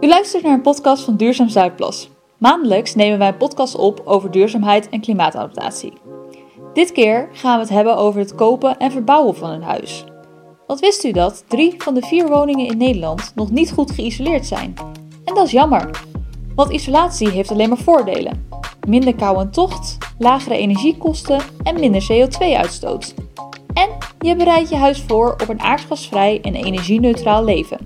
U luistert naar een podcast van Duurzaam Zuidplas. Maandelijks nemen wij een podcast op over duurzaamheid en klimaatadaptatie. Dit keer gaan we het hebben over het kopen en verbouwen van een huis. Wat wist u dat drie van de vier woningen in Nederland nog niet goed geïsoleerd zijn? En dat is jammer, want isolatie heeft alleen maar voordelen. Minder kou en tocht, lagere energiekosten en minder CO2-uitstoot. En je bereidt je huis voor op een aardgasvrij en energie-neutraal leven.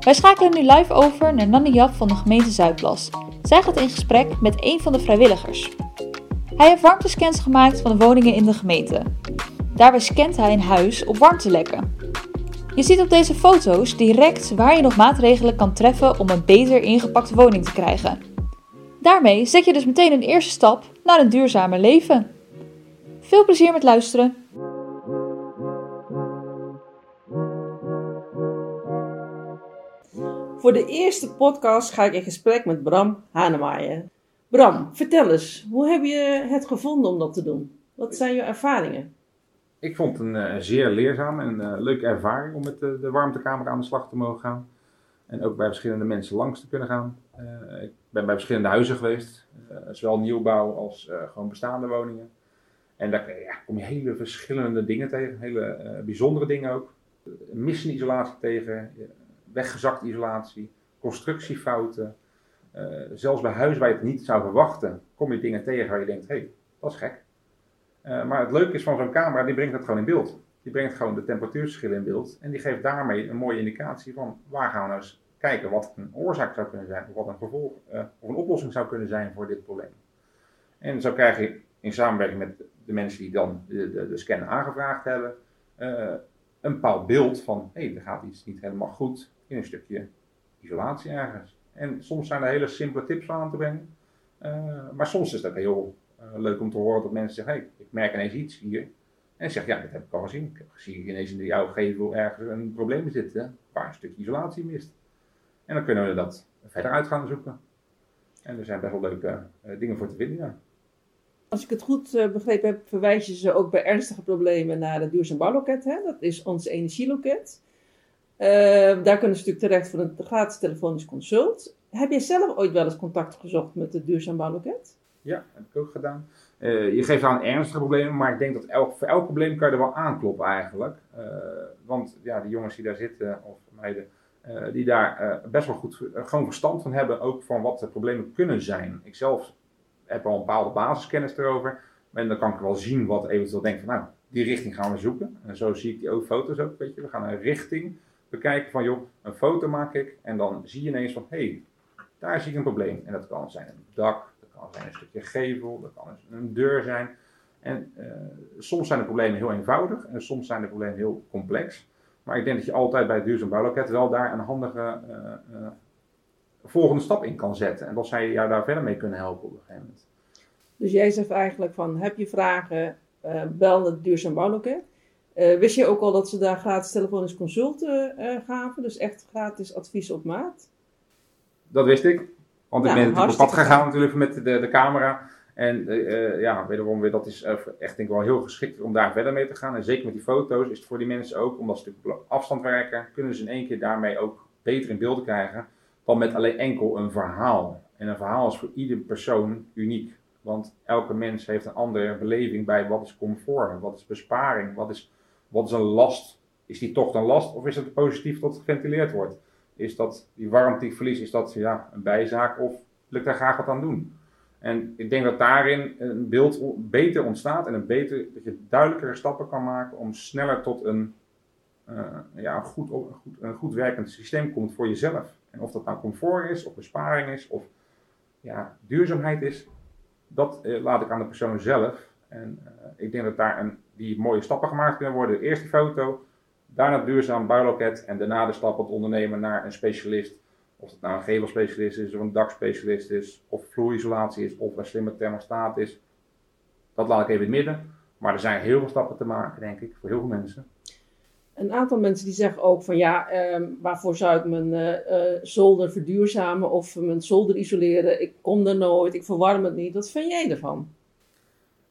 Wij schakelen nu live over naar Nanny Jap van de gemeente Zuidplas. Zij gaat in gesprek met een van de vrijwilligers. Hij heeft warmtescans gemaakt van de woningen in de gemeente. Daarbij scant hij een huis op warmtelekken. Je ziet op deze foto's direct waar je nog maatregelen kan treffen om een beter ingepakte woning te krijgen. Daarmee zet je dus meteen een eerste stap naar een duurzamer leven. Veel plezier met luisteren. Voor de eerste podcast ga ik in gesprek met Bram Hanemaaien. Bram, vertel eens, hoe heb je het gevonden om dat te doen? Wat zijn je ervaringen? Ik vond het een uh, zeer leerzame en uh, leuke ervaring om met de, de warmtekamer aan de slag te mogen gaan. En ook bij verschillende mensen langs te kunnen gaan. Ik ben bij verschillende huizen geweest, zowel nieuwbouw als gewoon bestaande woningen. En daar ja, kom je hele verschillende dingen tegen, hele bijzondere dingen ook. Missenisolatie tegen, weggezakt isolatie, constructiefouten. zelfs bij huizen waar je het niet zou verwachten, kom je dingen tegen waar je denkt, hé, hey, dat is gek. Uh, maar het leuke is van zo'n camera, die brengt het gewoon in beeld. Die brengt gewoon de temperatuurverschillen in beeld. En die geeft daarmee een mooie indicatie van waar gaan we nou eens kijken wat een oorzaak zou kunnen zijn. Of wat een gevolg uh, of een oplossing zou kunnen zijn voor dit probleem. En zo krijg je in samenwerking met de mensen die dan de, de, de scan aangevraagd hebben. Een bepaald beeld van hé, hey, er gaat iets niet helemaal goed in een stukje isolatie ergens. En soms zijn er hele simpele tips aan te brengen. maar soms is dat heel uh, leuk om te horen dat mensen zeggen, hey, ik merk ineens iets hier. En zeg, ja, dat heb ik al gezien. Ik heb gezien ineens in jouw gevel ergens een probleem zitten waar een stukje isolatie mist. En dan kunnen we dat verder uit gaan zoeken. En er zijn best wel leuke uh, dingen voor te vinden. Als ik het goed uh, begrepen heb, verwijs je ze ook bij ernstige problemen naar het. Hè? Dat is ons energieloket. daar kunnen ze natuurlijk terecht voor een gratis telefonisch consult. Heb jij zelf ooit wel eens contact gezocht met het Duurzaam Bouwloket? Ja, heb ik ook gedaan. Uh, je geeft aan ernstige problemen, maar ik denk dat elk, voor elk probleem kan je er wel aankloppen eigenlijk. Uh, want ja, die jongens die daar zitten, of meiden, die daar best wel goed gewoon verstand van hebben, ook van wat de problemen kunnen zijn. Ik zelf heb al een bepaalde basiskennis erover. En dan kan ik wel zien wat eventueel denk van, nou, die richting gaan we zoeken. En zo zie ik die ook foto's ook, weet je. We gaan een richting bekijken van, joh, een foto maak ik. En dan zie je ineens van, hé, hey, daar zie ik een probleem. En dat kan zijn een dak, kan zijn een stukje gevel, dat kan een deur zijn. En uh, soms zijn de problemen heel eenvoudig en soms zijn de problemen heel complex. Maar ik denk dat je altijd bij het duurzaam bouwloket wel daar een handige uh, uh, volgende stap in kan zetten. En dat zij jou daar verder mee kunnen helpen op een gegeven moment. Dus jij zegt eigenlijk van, heb je vragen, bel het duurzaam bouwloket. wist je ook al dat ze daar gratis telefonisch consulten gaven? Dus echt gratis advies op maat? Dat wist ik. Want ik ben natuurlijk op pad gegaan natuurlijk met de, de camera. En uh, ja, wederom weer, dat is echt denk ik wel heel geschikt om daar verder mee te gaan. En zeker met die foto's is het voor die mensen ook, omdat ze natuurlijk op afstand werken, kunnen ze in één keer daarmee ook beter in beeld krijgen dan met alleen enkel een verhaal. En een verhaal is voor ieder persoon uniek. Want elke mens heeft een andere beleving bij wat is comfort, wat is besparing, wat is, wat is een last. Is die toch een last of is het positief dat geventileerd wordt? is dat die warmteverlies, is dat ja, een bijzaak of wil ik daar graag wat aan doen? En ik denk dat daarin een beeld beter ontstaat en een beter, dat je duidelijkere stappen kan maken om sneller tot een, uh, ja, goed, een, goed, een goed werkend systeem komt voor jezelf. Of dat nou comfort is, of besparing is, of ja, duurzaamheid is, dat uh, laat ik aan de persoon zelf. En uh, ik denk dat daar een, die mooie stappen gemaakt kunnen worden. Eerst die foto, Daarna duurzaam bouwloket en daarna de stap het ondernemen naar een specialist. Of het nou een gevelspecialist is, of een dakspecialist is, of vloerisolatie is, of een slimme thermostaat is. Dat laat ik even in het midden. Maar er zijn heel veel stappen te maken, denk ik, voor heel veel mensen. Een aantal mensen die zeggen ook van ja, um, waarvoor zou ik mijn uh, uh, zolder verduurzamen of mijn zolder isoleren? Ik kom er nooit, ik verwarm het niet. Wat vind jij ervan?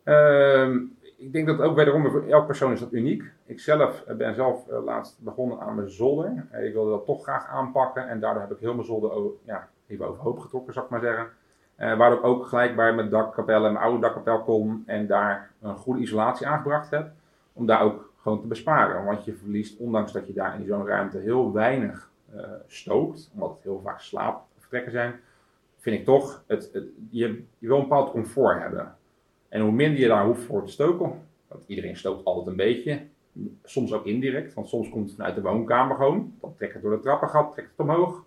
Uh, ik denk dat ook wederom, voor elke persoon is dat uniek. Ik zelf eh, ben zelf laatst begonnen aan mijn zolder. ik wilde dat toch graag aanpakken en daardoor heb ik heel mijn zolder ja, even overhoop getrokken, zou ik maar zeggen. Uh, waardoor ik ook gelijk bij mijn dakkapel en mijn oude dakkapel kon en daar een goede isolatie aangebracht heb. Om daar ook te besparen. Want je verliest, ondanks dat je daar in zo'n ruimte heel weinig uh, stookt, omdat het heel vaak slaapvertrekken zijn, vind ik toch, het, je, je wil een bepaald comfort hebben. En hoe minder je daar hoeft voor te stoken, want iedereen stookt altijd een beetje, soms ook indirect, want soms komt het vanuit de woonkamer gewoon, dan trekt het door de trappengat, trekt het omhoog.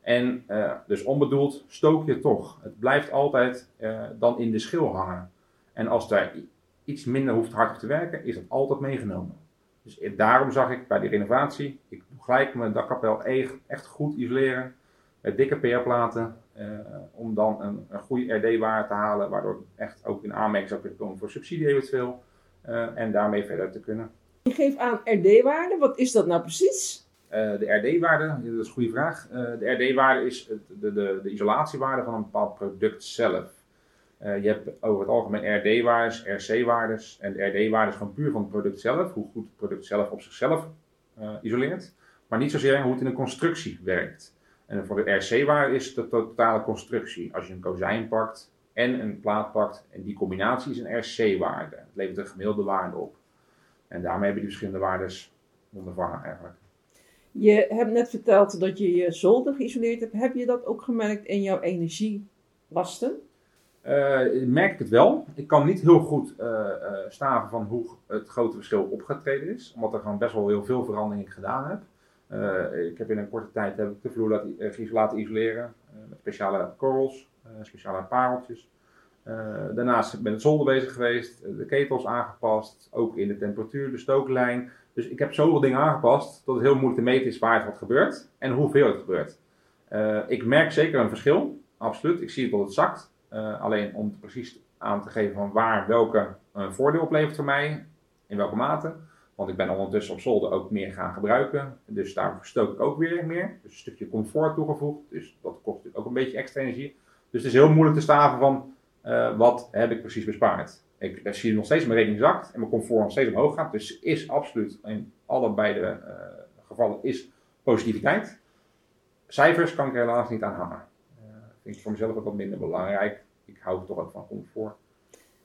En uh, dus onbedoeld stook je toch. Het blijft altijd uh, dan in de schil hangen. En als daar iets minder hoeft hard te werken, is dat altijd meegenomen. Dus daarom zag ik bij die renovatie, ik doe gelijk mijn dakkapel echt goed isoleren. Met dikke PR-platen, uh, om dan een, een goede RD-waarde te halen, waardoor ik echt ook in aanmerking zou kunnen komen voor subsidie eventueel. en daarmee verder te kunnen. Je geeft aan RD-waarde, wat is dat nou precies? Uh, de RD-waarde, dat is een goede vraag. Uh, de RD-waarde is de, de, de, isolatiewaarde van een bepaald product zelf. Uh, je hebt over het algemeen RD-waardes, RC-waardes. En de RD-waarde is gewoon puur van het product zelf, hoe goed het product zelf op zichzelf isoleert. Maar niet zozeer hoe het in een constructie werkt. En voor de RC-waarde is de totale constructie. Als je een kozijn pakt en een plaat pakt, en die combinatie is een RC-waarde. Het levert een gemiddelde waarde op. En daarmee hebben die verschillende waardes ondervangen eigenlijk. Je hebt net verteld dat je je zolder geïsoleerd hebt. Heb je dat ook gemerkt in jouw energielasten? Uh, merk ik het wel. Ik kan niet heel goed uh, uh, staven van hoe het grote verschil opgetreden is. Omdat er gewoon best wel heel veel veranderingen gedaan heb. ik heb in een korte tijd heb ik de vloer laten, isoleren. met speciale korrels, speciale pareltjes. daarnaast ben ik zolder bezig geweest. de ketels aangepast. Ook in de temperatuur, de stooklijn. Dus ik heb zoveel dingen aangepast dat het heel moeilijk te meten is waar het wat gebeurt en hoeveel het gebeurt. Ik merk zeker een verschil, absoluut. Ik zie dat het zakt. Uh, alleen om precies aan te geven van waar welke uh, voordeel oplevert voor mij, in welke mate. Want ik ben ondertussen op zolder ook meer gaan gebruiken. Dus daar stook ik ook weer meer. Dus een stukje comfort toegevoegd. Dus dat kost natuurlijk ook een beetje extra energie. Dus het is heel moeilijk te staven van wat heb ik precies bespaard. Ik zie nog steeds mijn rekening zakt en mijn comfort nog steeds omhoog gaat. Dus is absoluut in allebei de gevallen is positiviteit. Cijfers kan ik helaas niet aan ik voor mezelf ook wat minder belangrijk. Ik hou toch ook van comfort.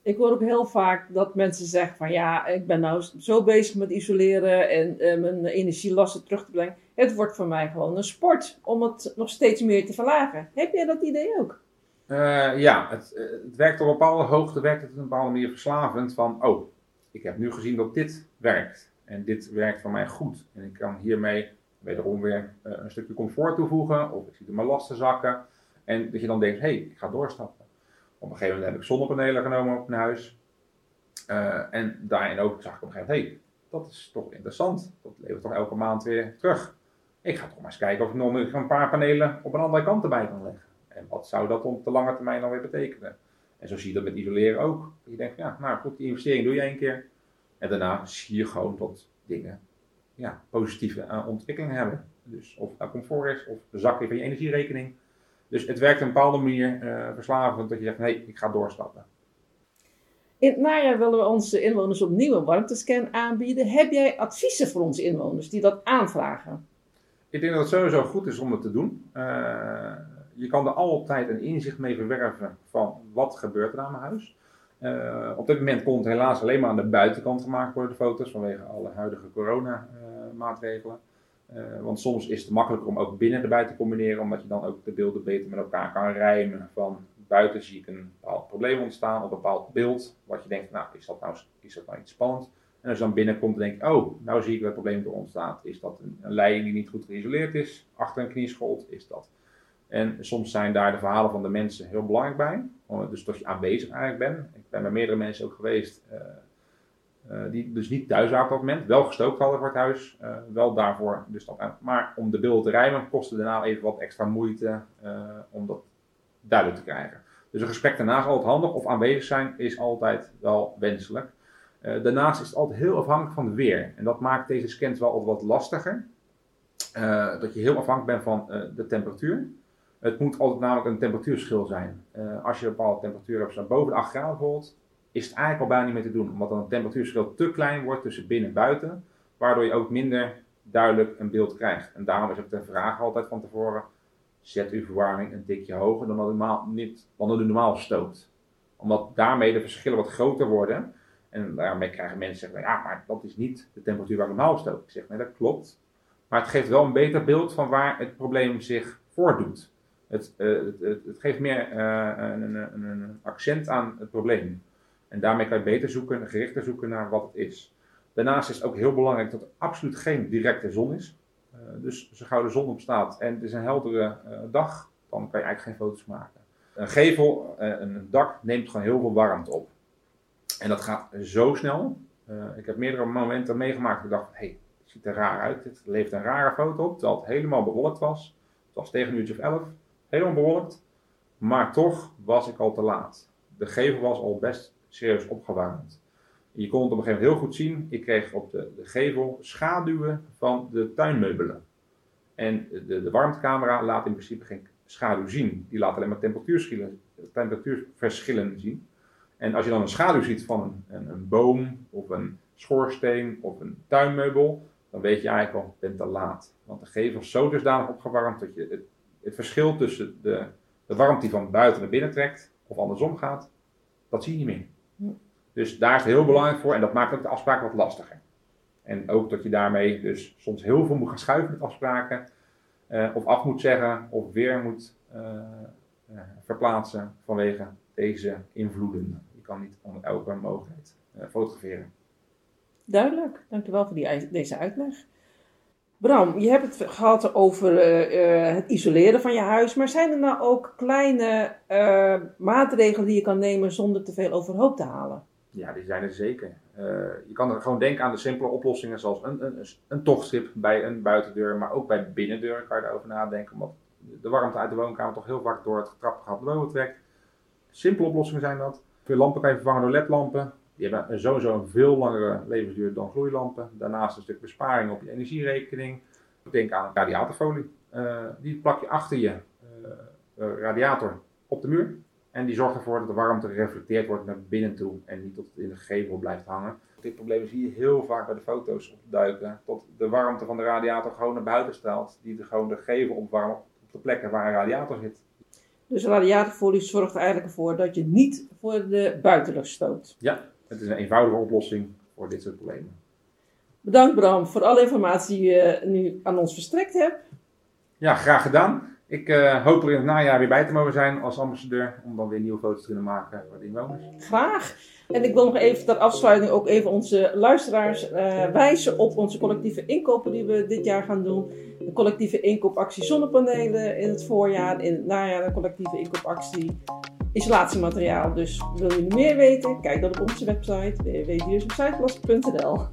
Ik hoor ook heel vaak dat mensen zeggen van ja, ik ben nou zo bezig met isoleren en uh, mijn energielasten terug te brengen. Het wordt voor mij gewoon een sport om het nog steeds meer te verlagen. Heb jij dat idee ook? Uh, ja, het, eh, het, werkt op een bepaalde hoogte, werkt het op een bepaalde manier verslavend van, oh, ik heb nu gezien dat dit werkt. En dit werkt voor mij goed. En ik kan hiermee wederom weer uh, een stukje comfort toevoegen, of ik zie mijn lasten zakken. En dat je dan denkt, hé, hey, ik ga doorstappen. Op een gegeven moment heb ik zonnepanelen genomen op mijn huis. Uh, en daarin ook zag ik op een gegeven moment, hé, hey, dat is toch interessant. Dat levert toch elke maand weer terug. Ik ga toch maar eens kijken of ik nog een paar panelen op een andere kant erbij kan leggen. En wat zou dat op de lange termijn dan weer betekenen? En zo zie je dat met isoleren ook. Je denkt, ja, nou goed, die investering doe je één keer. En daarna zie je gewoon dat dingen ja, positieve uh, ontwikkeling hebben. Dus of het nou comfort is, of zakken van je energierekening. Dus het werkt op een bepaalde manier uh, verslavend dat je zegt, nee, ik ga doorstappen. In het najaar willen we onze inwoners opnieuw een warmtescan aanbieden. Heb jij adviezen voor onze inwoners die dat aanvragen? Ik denk dat het sowieso goed is om het te doen. Uh, je kan er altijd een inzicht mee verwerven van wat gebeurt er aan mijn huis. Uh, op dit moment kon het helaas alleen maar aan de buitenkant gemaakt worden, de foto's, vanwege alle huidige corona-maatregelen. Uh, want soms is het makkelijker om ook binnen erbij te combineren, omdat je dan ook de beelden beter met elkaar kan rijmen. Van buiten zie ik een bepaald probleem ontstaan, op een bepaald beeld, wat je denkt, nou, is dat nou, is dat nou iets spannends? En als je dan binnenkomt, denk ik, oh, nou zie ik wat het probleem er ontstaat. Is dat een, leiding die niet goed geïsoleerd is, achter een kniescholt? Is dat en soms zijn daar de verhalen van de mensen heel belangrijk bij. Dus dat je aanwezig eigenlijk bent. Ik ben bij meerdere mensen ook geweest uh, die dus niet thuis waren op dat moment. Wel gestookt hadden voor het huis. Uh, wel daarvoor. Dus dat, maar om de beelden te rijmen kostte daarna even wat extra moeite om dat duidelijk te krijgen. Dus een gesprek daarna is altijd handig. Of aanwezig zijn is altijd wel wenselijk. daarnaast is het altijd heel afhankelijk van het weer. En dat maakt deze scans wel altijd wat lastiger. dat je heel afhankelijk bent van de temperatuur. Het moet altijd namelijk een temperatuurschil zijn. Als je een bepaalde temperatuur hebt, boven de 8 graden bijvoorbeeld, is het eigenlijk al bijna niet meer te doen. Omdat dan het temperatuurverschil te klein wordt tussen binnen en buiten. Waardoor je ook minder duidelijk een beeld krijgt. En daarom is ook de vraag altijd van tevoren. Zet uw verwarming een tikje hoger dan dat u normaal, niet, normaal stookt. Omdat daarmee de verschillen wat groter worden. En daarmee krijgen mensen zeggen, ja, maar dat is niet de temperatuur waar ik normaal stook. Ik zeg, nee, dat klopt. Maar het geeft wel een beter beeld van waar het probleem zich voordoet. Het, uh, het, geeft meer uh, een, een, een, accent aan het probleem. En daarmee kan je beter zoeken, gerichter zoeken naar wat het is. Daarnaast is het ook heel belangrijk dat er absoluut geen directe zon is. Uh, dus zo gauw de zon opstaat en het is een heldere dag, dan kan je eigenlijk geen foto's maken. Een gevel, een dak neemt gewoon heel veel warmte op. En dat gaat zo snel. ik heb meerdere momenten meegemaakt dat ik dacht, hey, het ziet er raar uit. Het levert een rare foto op, terwijl het helemaal bewolkt was. Het was tegen een uurtje of elf helemaal bewolkt. Maar toch was ik al te laat. De gevel was al best serieus opgewarmd. Je kon het op een gegeven moment heel goed zien. Ik kreeg op de, de gevel schaduwen van de tuinmeubelen. En de, de warmtecamera laat in principe geen schaduw zien. Die laat alleen maar temperatuurverschillen, temperatuurverschillen zien. En als je dan een schaduw ziet van een, een, boom of een schoorsteen of een tuinmeubel, dan weet je eigenlijk al, bent te laat. Want de gevel is zo dusdanig opgewarmd dat je het het verschil tussen de, de warmte die van buiten naar binnen trekt, of andersom gaat, dat zie je niet meer. Dus daar is het heel belangrijk voor en dat maakt ook de afspraken wat lastiger. En ook dat je daarmee dus soms heel veel moet gaan schuiven met afspraken, uh, of af moet zeggen, of weer moet uh, uh, verplaatsen vanwege deze invloeden. Je kan niet onder elke mogelijkheid fotograferen. Duidelijk, dankjewel voor die, deze uitleg. Bram, je hebt het gehad over het isoleren van je huis, maar zijn er nou ook kleine maatregelen die je kan nemen zonder te veel overhoop te halen? Ja, die zijn er zeker. je kan er gewoon denken aan de simpele oplossingen zoals een, een, een tochtstrip bij een buitendeur, maar ook bij de binnendeur kan je daarover nadenken, omdat de warmte uit de woonkamer toch heel vaak door het getrapte boven trekt. Simpele oplossingen zijn dat. Veel lampen kan je vervangen door ledlampen. Die hebben sowieso een veel langere levensduur dan gloeilampen. Daarnaast een stuk besparing op je energierekening. Denk aan radiatorfolie. Uh, die plak je achter je uh, radiator op de muur. En die zorgt ervoor dat de warmte gereflecteerd wordt naar binnen toe en niet tot het in de gevel blijft hangen. Dit probleem zie je heel vaak bij de foto's opduiken. Tot de warmte van de radiator gewoon naar buiten straalt. Die de, gewoon de gevel opwarmt op de plekken waar een radiator zit. Dus radiatorfolie zorgt er eigenlijk voor dat je niet voor de buitenlucht stoot. Ja, het is een eenvoudige oplossing voor dit soort problemen. Bedankt Bram voor alle informatie die je nu aan ons verstrekt hebt. Ja, graag gedaan. Ik uh, hoop er in het najaar weer bij te mogen zijn als ambassadeur. Om dan weer nieuwe foto's te kunnen maken voor de inwoners. Graag. En ik wil nog even ter afsluiting ook even onze luisteraars uh, wijzen op onze collectieve inkopen die we dit jaar gaan doen. De collectieve inkoopactie zonnepanelen in het voorjaar. In het najaar de collectieve inkoopactie isolatiemateriaal. Dus wil je meer weten? Kijk dan op onze website www.duurzaamsiteplus.nl